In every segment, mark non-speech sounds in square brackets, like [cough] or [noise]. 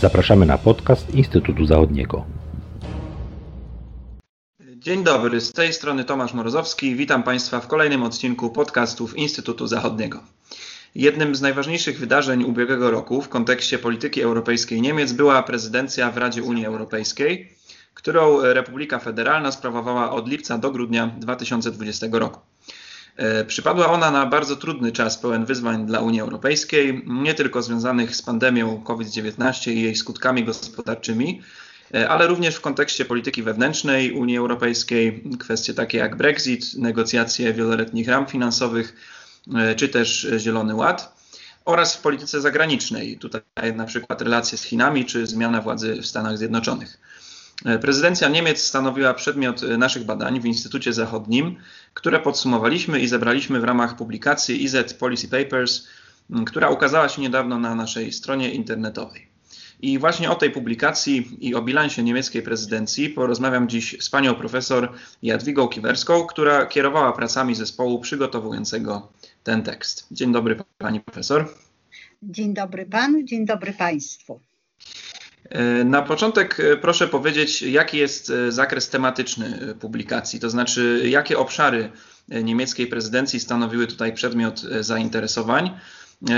Zapraszamy na podcast Instytutu Zachodniego. Dzień dobry, z tej strony Tomasz Morozowski. Witam Państwa w kolejnym odcinku podcastów Instytutu Zachodniego. Jednym z najważniejszych wydarzeń ubiegłego roku w kontekście polityki europejskiej Niemiec była prezydencja w Radzie Unii Europejskiej, którą Republika Federalna sprawowała od lipca do grudnia 2020 roku. E, przypadła ona na bardzo trudny czas pełen wyzwań dla Unii Europejskiej, nie tylko związanych z pandemią COVID-19 i jej skutkami gospodarczymi, e, ale również w kontekście polityki wewnętrznej Unii Europejskiej, kwestie takie jak Brexit, negocjacje wieloletnich ram finansowych, e, czy też Zielony Ład oraz w polityce zagranicznej, tutaj na przykład relacje z Chinami czy zmiana władzy w Stanach Zjednoczonych. E, prezydencja Niemiec stanowiła przedmiot e, naszych badań w Instytucie Zachodnim, które podsumowaliśmy i zebraliśmy w ramach publikacji IZ Policy Papers, która ukazała się niedawno na naszej stronie internetowej. I właśnie o tej publikacji i o bilansie niemieckiej prezydencji porozmawiam dziś z panią profesor Jadwigą Kiwerską, która kierowała pracami zespołu przygotowującego ten tekst. Dzień dobry pani profesor. Dzień dobry panu, dzień dobry państwu. E, na początek e, proszę powiedzieć, jaki jest e, zakres tematyczny publikacji, to znaczy jakie obszary niemieckiej prezydencji stanowiły tutaj przedmiot zainteresowań,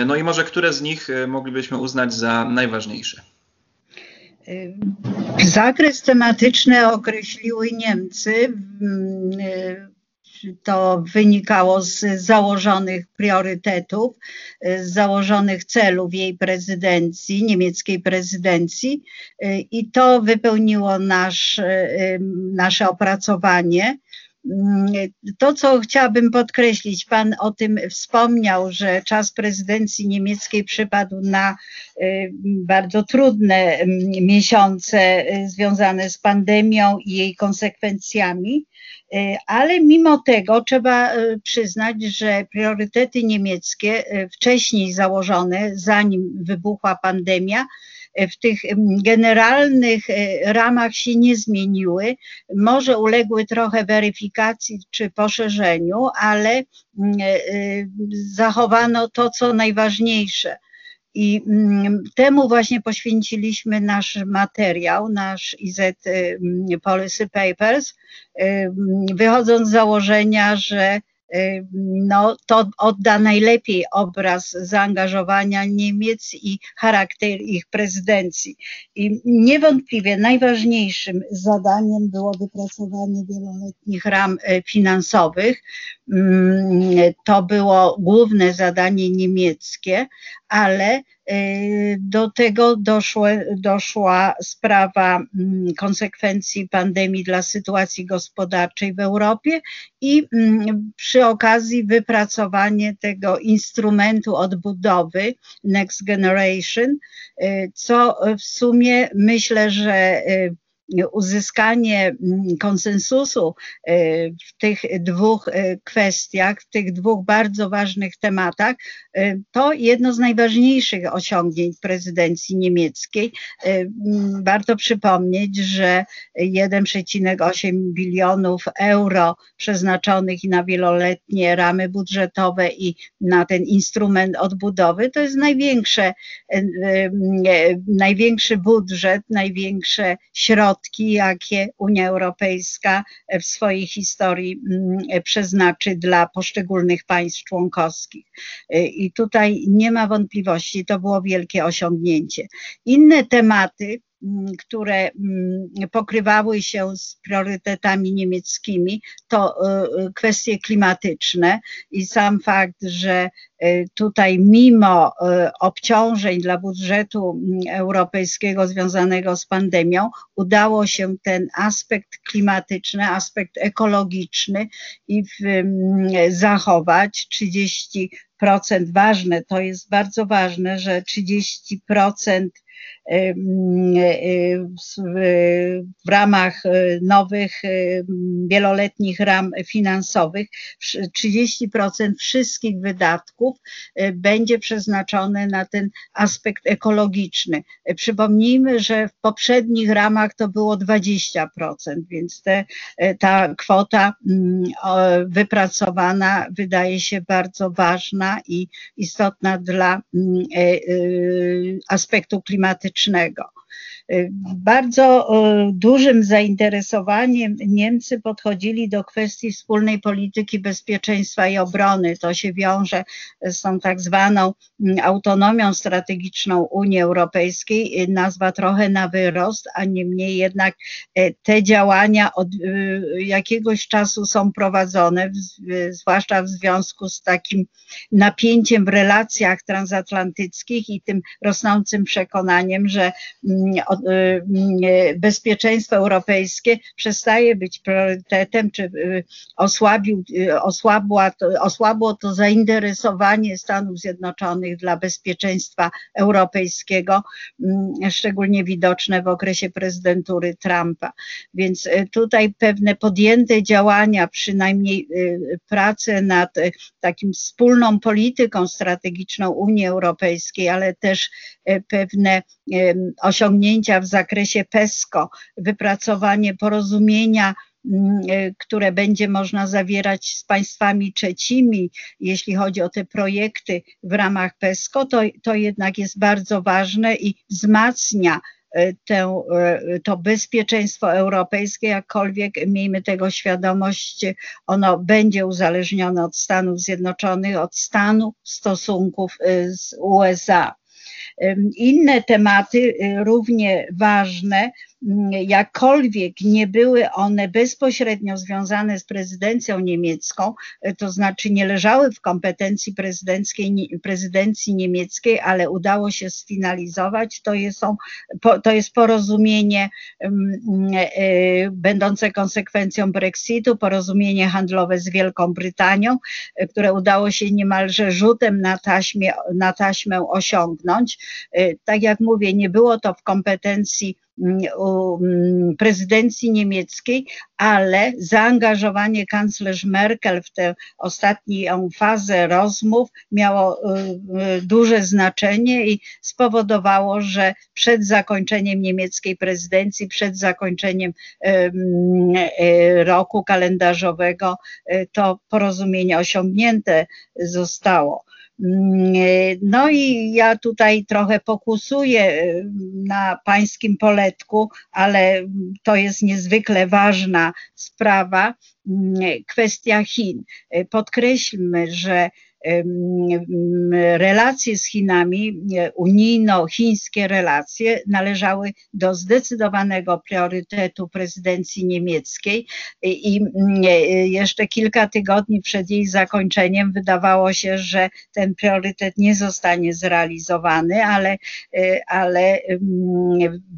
no i może które z nich moglibyśmy uznać za najważniejsze. Zakres tematyczny określiły Niemcy to wynikało z założonych priorytetów, z założonych celów jej prezydencji, niemieckiej prezydencji i to wypełniło nasz, nasze opracowanie. To, co chciałabym podkreślić, Pan o tym wspomniał, że czas prezydencji niemieckiej przypadł na bardzo trudne miesiące związane z pandemią i jej konsekwencjami. E, ale mimo tego trzeba przyznać, że priorytety niemieckie wcześniej założone, zanim wybuchła pandemia, w tych generalnych ramach się nie zmieniły. Może uległy trochę weryfikacji czy poszerzeniu, ale zachowano to, co najważniejsze i temu właśnie poświęciliśmy nasz materiał, nasz IZ Policy Papers, wychodząc z założenia, że no, to odda najlepiej obraz zaangażowania Niemiec i charakter ich prezydencji. I niewątpliwie najważniejszym zadaniem było wypracowanie wieloletnich ram finansowych. Mm, to było główne zadanie niemieckie, ale y, do tego doszła sprawa mm, konsekwencji pandemii dla sytuacji gospodarczej w Europie i mm, przy okazji wypracowanie tego instrumentu odbudowy Next Generation, y, co w sumie myślę, że y, uzyskanie mm, konsensusu e, w tych dwóch e, kwestiach, w tych dwóch bardzo ważnych tematach, e, to jedno z najważniejszych osiągnięć prezydencji niemieckiej. Warto przypomnieć, że 1,8 bilionów euro przeznaczonych na wieloletnie ramy budżetowe i na ten instrument odbudowy to jest największe, największy budżet, największe środki, środki, jakie Unia Europejska w swojej historii mm, przeznaczy dla poszczególnych państw członkowskich. I tutaj nie ma wątpliwości, to było wielkie osiągnięcie. Inne tematy, które pokrywały się z priorytetami niemieckimi, to y, y, kwestie klimatyczne i sam fakt, że y, tutaj mimo obciążeń dla budżetu europejskiego związanego z pandemią, udało się ten aspekt klimatyczny, aspekt ekologiczny i w, zachować. 30 ważne, to jest bardzo ważne, że 30% w ramach e, nowych e, wieloletnich ram finansowych 30% wszystkich wydatków e, będzie przeznaczone na ten aspekt ekologiczny. Przypomnijmy, że w poprzednich ramach to było 20%, więc te, ta kwota mm, wypracowana wydaje się bardzo ważna i istotna dla mm, aspektu klimatycznego klimatycznego. Bardzo dużym zainteresowaniem Niemcy podchodzili do kwestii wspólnej polityki bezpieczeństwa i obrony. To się wiąże z tą tak zwaną mm, autonomią strategiczną Unii Europejskiej. Nazwa trochę na wyrost, a niemniej jednak te działania od jakiegoś czasu są prowadzone, zwłaszcza w związku z takim napięciem w relacjach transatlantyckich i tym rosnącym przekonaniem, że mm, Y, bezpieczeństwo europejskie przestaje być priorytetem, czy y, osłabił, y, osłabło, to, osłabło to zainteresowanie Stanów Zjednoczonych dla bezpieczeństwa europejskiego, mm, szczególnie widoczne w okresie prezydentury Trumpa. Więc tutaj pewne podjęte działania, przynajmniej prace nad takim wspólną polityką strategiczną Unii Europejskiej, ale też pewne osiągnięcia w zakresie PESCO, wypracowanie porozumienia, mm, e, które będzie można zawierać z państwami trzecimi, jeśli chodzi o te projekty w ramach PESCO, to, to jednak jest bardzo ważne i wzmacnia e, e, to bezpieczeństwo europejskie, jakkolwiek miejmy tego świadomość, ono będzie uzależnione od Stanów Zjednoczonych, od stanu stosunków z USA. Inne tematy y, równie ważne jakkolwiek nie były one bezpośrednio związane z prezydencją niemiecką, to znaczy nie leżały w kompetencji prezydenckiej, prezydencji niemieckiej, ale udało się sfinalizować, to jest, to jest porozumienie e, będące konsekwencją Brexitu, porozumienie handlowe z Wielką Brytanią, e, które udało się niemalże rzutem na, taśmie, na taśmę osiągnąć. E, tak jak mówię, nie było to w kompetencji Mm, prezydencji niemieckiej, ale zaangażowanie kanclerz Merkel w tę ostatnią fazę rozmów miało y, y, duże znaczenie i spowodowało, że przed zakończeniem niemieckiej prezydencji, przed zakończeniem y, roku kalendarzowego to porozumienie osiągnięte zostało. Mm, no i ja tutaj trochę pokusuję na pańskim poletku, ale to jest niezwykle ważna sprawa. Mm, kwestia Chin. Podkreślmy, że relacje z Chinami, unijno-chińskie relacje należały do zdecydowanego priorytetu prezydencji niemieckiej i jeszcze kilka tygodni przed jej zakończeniem wydawało się, że ten priorytet nie zostanie zrealizowany, ale, ale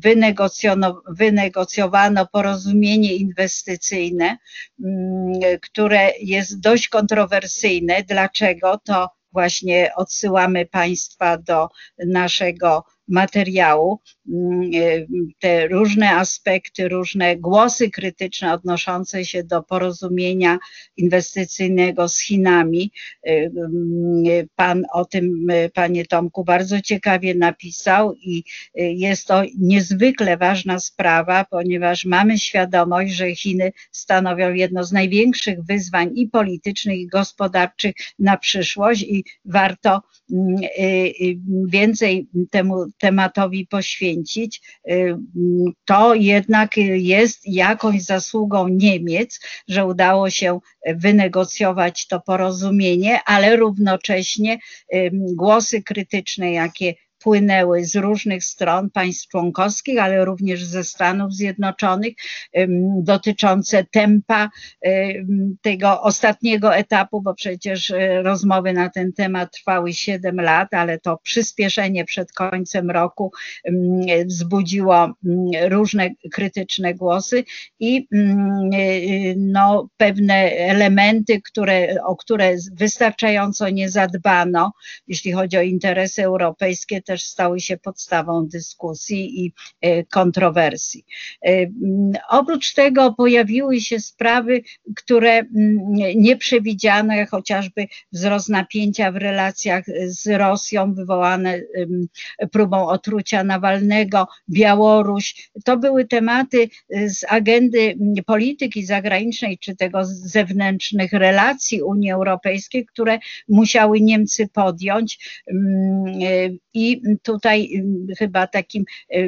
wynegocjono, wynegocjowano porozumienie inwestycyjne, które jest dość kontrowersyjne. Dlaczego? To właśnie odsyłamy Państwa do naszego materiału mm, e, te różne aspekty, różne głosy krytyczne odnoszące się do porozumienia inwestycyjnego z Chinami. E, mm, pan o tym, e, panie Tomku, bardzo ciekawie napisał i jest to niezwykle ważna sprawa, ponieważ mamy świadomość, że Chiny stanowią jedno z największych wyzwań i politycznych, i gospodarczych na przyszłość i warto mm, więcej temu tematowi poświęcić, y, to jednak jest jakąś zasługą Niemiec, że udało się wynegocjować to porozumienie, ale równocześnie y, głosy krytyczne, jakie płynęły z różnych stron państw członkowskich, ale również ze Stanów Zjednoczonych, dotyczące tempa tego ostatniego etapu, bo przecież e, rozmowy na ten temat trwały 7 lat, ale to przyspieszenie przed końcem roku wzbudziło różne krytyczne głosy i e, no, pewne elementy, które, o które wystarczająco nie zadbano, jeśli chodzi o interesy europejskie, te też stały się podstawą dyskusji i e, kontrowersji. E, oprócz tego pojawiły się sprawy, które nie przewidziano, jak chociażby wzrost napięcia w relacjach z Rosją wywołane próbą otrucia Nawalnego, Białoruś. To były tematy z agendy polityki zagranicznej czy tego zewnętrznych relacji Unii Europejskiej, które musiały Niemcy podjąć i tutaj chyba takim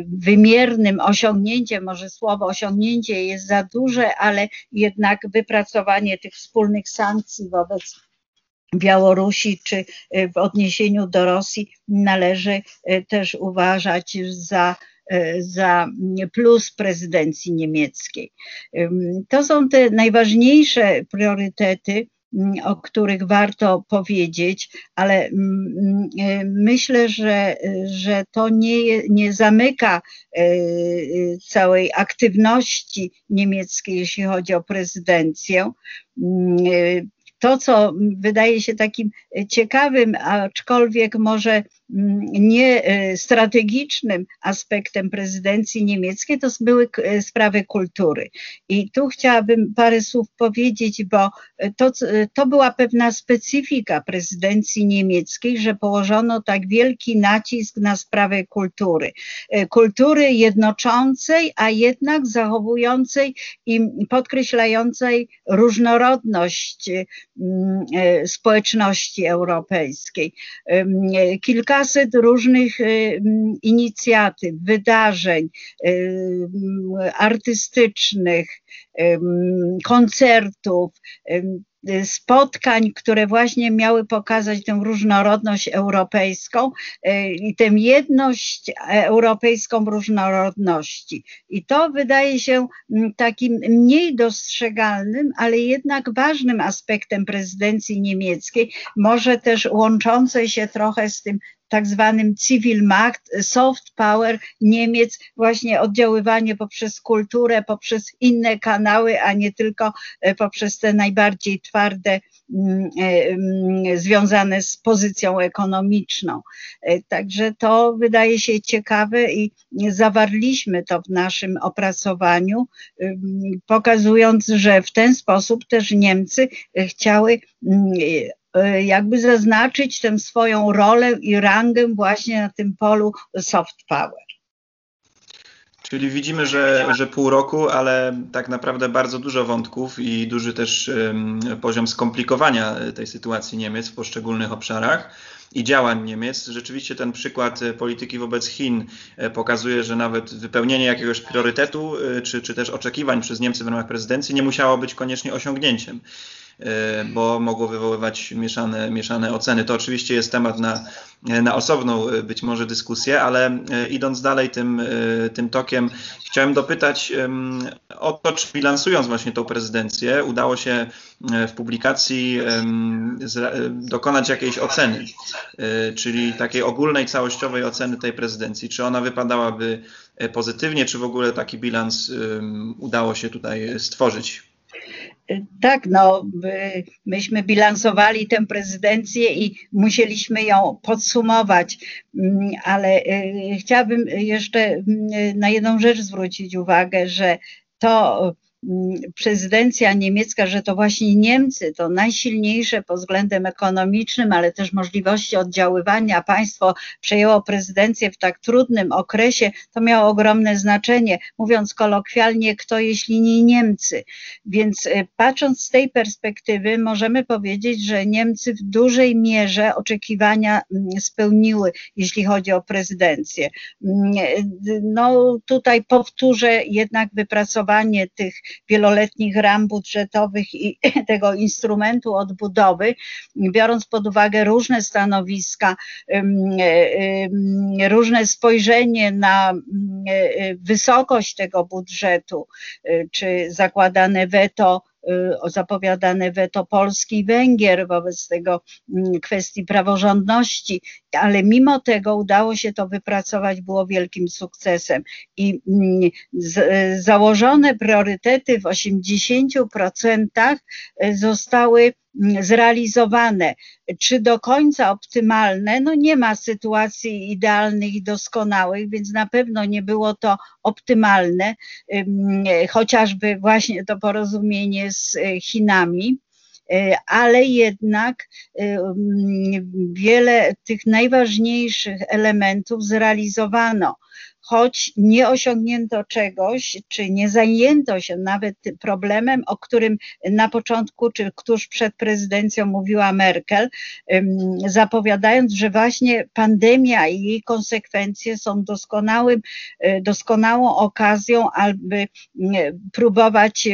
wymiernym osiągnięciem, może słowo osiągnięcie jest za duże, ale jednak wypracowanie tych wspólnych sankcji wobec Białorusi czy w odniesieniu do Rosji należy też uważać za za plus prezydencji niemieckiej. To są te najważniejsze priorytety, o których warto powiedzieć, ale myślę, że, że to nie, nie zamyka całej aktywności niemieckiej, jeśli chodzi o prezydencję to, co wydaje się takim ciekawym, aczkolwiek może mm, nie e, strategicznym aspektem prezydencji niemieckiej, to były e, sprawy kultury. I tu chciałabym parę słów powiedzieć, bo to, to była pewna specyfika prezydencji niemieckiej, że położono tak wielki nacisk na sprawę kultury. E, kultury jednoczącej, a jednak zachowującej i podkreślającej różnorodność e, społeczności europejskiej. Kilkaset różnych inicjatyw, wydarzeń artystycznych, koncertów, spotkań, które właśnie miały pokazać tę różnorodność europejską e, i tę jedność europejską różnorodności. I to wydaje się takim mniej dostrzegalnym, ale jednak ważnym aspektem prezydencji niemieckiej, może też łączącej się trochę z tym tak zwanym Zivilmacht, soft power Niemiec, właśnie oddziaływanie poprzez kulturę, poprzez inne kanały, a nie tylko e, poprzez te najbardziej twarde, mm, e, mm, związane z pozycją ekonomiczną. E, także to wydaje się ciekawe i zawarliśmy to w naszym opracowaniu, pokazując, że w ten sposób też Niemcy chciały mm, jakby zaznaczyć tę swoją rolę i rangę właśnie na tym polu soft power. Czyli widzimy, że, że pół roku, ale tak naprawdę bardzo dużo wątków i duży też um, poziom skomplikowania tej sytuacji Niemiec w poszczególnych obszarach i działań Niemiec. Rzeczywiście ten przykład polityki wobec Chin e, pokazuje, że nawet wypełnienie jakiegoś priorytetu e, czy, czy też oczekiwań przez Niemcy w ramach prezydencji nie musiało być koniecznie osiągnięciem. E, bo mogło wywoływać mieszane, mieszane oceny. To oczywiście jest temat na, na osobną e, być może dyskusję, ale e, idąc dalej tym, tym tokiem, chciałem dopytać o to, czy bilansując właśnie tą prezydencję, udało się w publikacji dokonać jakiejś oceny, czyli takiej ogólnej, całościowej oceny tej prezydencji. Czy ona wypadałaby pozytywnie, czy w ogóle taki bilans udało się tutaj stworzyć? Tak, no, myśmy bilansowali tę prezydencję i musieliśmy ją podsumować, mm, ale y, chciałabym jeszcze mm, na jedną rzecz zwrócić uwagę, że to prezydencja niemiecka, że to właśnie Niemcy to najsilniejsze pod względem ekonomicznym, ale też możliwości oddziaływania. Państwo przejęło prezydencję w tak trudnym okresie, to miało ogromne znaczenie. Mówiąc kolokwialnie, kto jeśli nie Niemcy. Więc y, patrząc z tej perspektywy, możemy powiedzieć, że Niemcy w dużej mierze oczekiwania mm, spełniły, jeśli chodzi o prezydencję. Mm, y, no tutaj powtórzę jednak wypracowanie tych wieloletnich ram budżetowych i [laughs] tego instrumentu odbudowy, biorąc pod uwagę różne stanowiska, różne spojrzenie na wysokość tego budżetu, y, czy zakładane weto Y, zapowiadane weto Polski i Węgier wobec tego kwestii praworządności, ale mimo tego udało się to wypracować, było wielkim sukcesem. I mm, założone priorytety w 80% y, zostały zrealizowane. Czy do końca optymalne? No nie ma sytuacji idealnych i doskonałych, więc na pewno nie było to optymalne, chociażby właśnie to porozumienie z e, Chinami e, ale jednak wiele tych najważniejszych elementów zrealizowano choć nie osiągnięto czegoś, czy nie zajęto się nawet problemem, o którym na początku, czy tuż przed prezydencją mówiła Merkel, zapowiadając, że właśnie pandemia i jej konsekwencje są doskonałym, e, doskonałą okazją, aby próbować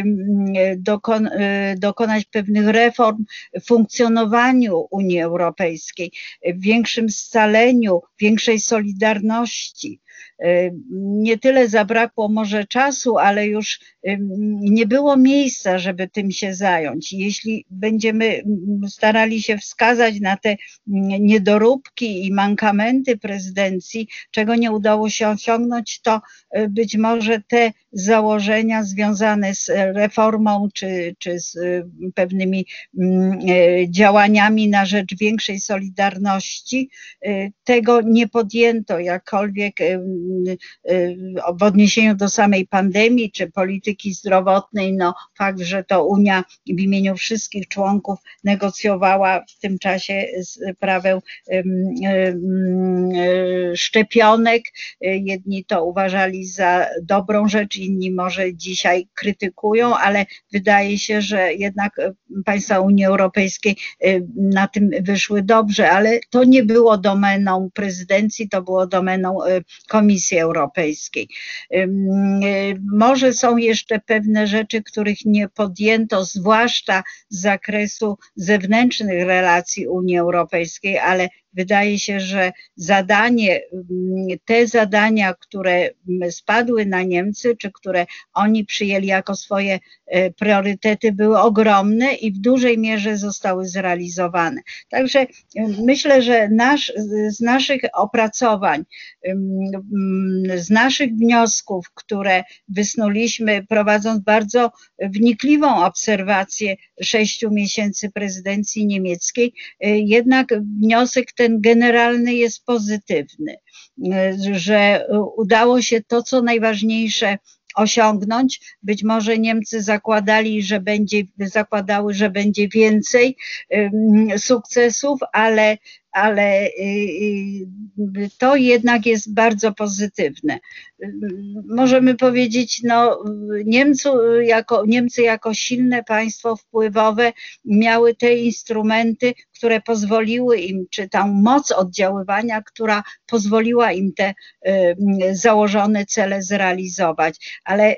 dokon, e, dokonać pewnych reform w funkcjonowaniu Unii Europejskiej, w większym scaleniu, większej solidarności. Nie tyle zabrakło może czasu, ale już nie było miejsca, żeby tym się zająć. Jeśli będziemy starali się wskazać na te niedoróbki i mankamenty prezydencji, czego nie udało się osiągnąć, to e, być może te założenia związane z reformą czy, czy z pewnymi e, działaniami na rzecz większej solidarności, tego nie podjęto, jakkolwiek w odniesieniu do samej pandemii czy polityki zdrowotnej, no fakt, że to Unia w imieniu wszystkich członków negocjowała w tym czasie sprawę szczepionek. Jedni to uważali za dobrą rzecz, inni może dzisiaj krytykują, ale wydaje się, że jednak państwa Unii Europejskiej na tym wyszły dobrze, ale to nie było domeną prezydencji, to było domeną Komisji Europejskiej. Może są jeszcze pewne rzeczy, których nie podjęto, zwłaszcza z zakresu zewnętrznych relacji Unii Europejskiej, ale Wydaje się, że zadanie, mm, te zadania, które spadły na Niemcy, czy które oni przyjęli jako swoje e, priorytety, były ogromne i w dużej mierze zostały zrealizowane. Także e, myślę, że nasz, z naszych opracowań, z naszych wniosków, które wysnuliśmy, prowadząc bardzo wnikliwą obserwację sześciu miesięcy prezydencji niemieckiej, e, jednak wniosek ten, generalny jest pozytywny, że udało się to, co najważniejsze, osiągnąć. Być może Niemcy zakładali, że będzie, zakładały, że będzie więcej sukcesów, ale ale y, y, to jednak jest bardzo pozytywne. Możemy powiedzieć, no, Niemcy jako, Niemcy jako silne państwo wpływowe miały te instrumenty, które pozwoliły im, czy tą moc oddziaływania, która pozwoliła im te y, założone cele zrealizować. Ale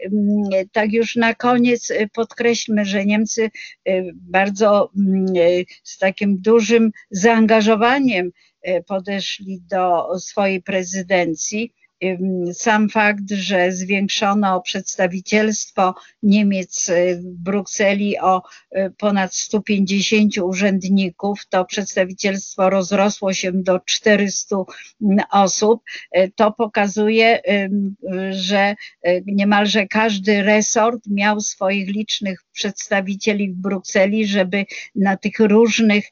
tak już na koniec podkreślmy, że Niemcy bardzo z takim dużym zaangażowaniem E, podeszli do swojej prezydencji sam fakt, że zwiększono przedstawicielstwo Niemiec w Brukseli o e, ponad 150 urzędników, to przedstawicielstwo rozrosło się do 400 osób. E, to pokazuje, że niemalże każdy resort miał swoich licznych przedstawicieli w Brukseli, żeby na tych różnych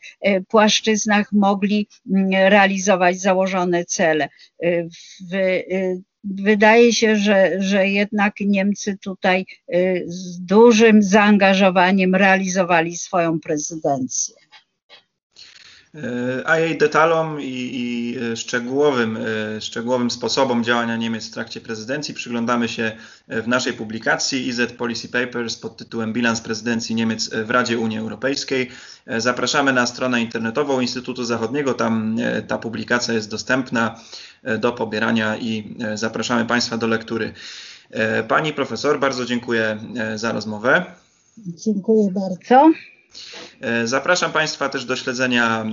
płaszczyznach mogli realizować założone cele. W wydaje się, że, że jednak Niemcy tutaj y, z dużym zaangażowaniem realizowali swoją prezydencję. A jej detalom i, i, szczegółowym, y, szczegółowym sposobom działania Niemiec w trakcie prezydencji przyglądamy się w naszej publikacji IZ Policy Papers pod tytułem Bilans prezydencji Niemiec w Radzie Unii Europejskiej. Zapraszamy na stronę internetową Instytutu Zachodniego, tam ta publikacja jest dostępna. E, do pobierania i e, zapraszamy Państwa do lektury. E, pani profesor, bardzo dziękuję za rozmowę. Dziękuję bardzo. Zapraszam Państwa też do śledzenia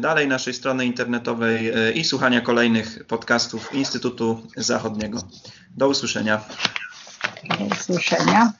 dalej naszej strony internetowej i słuchania kolejnych podcastów Instytutu Zachodniego. Do usłyszenia. Do usłyszenia.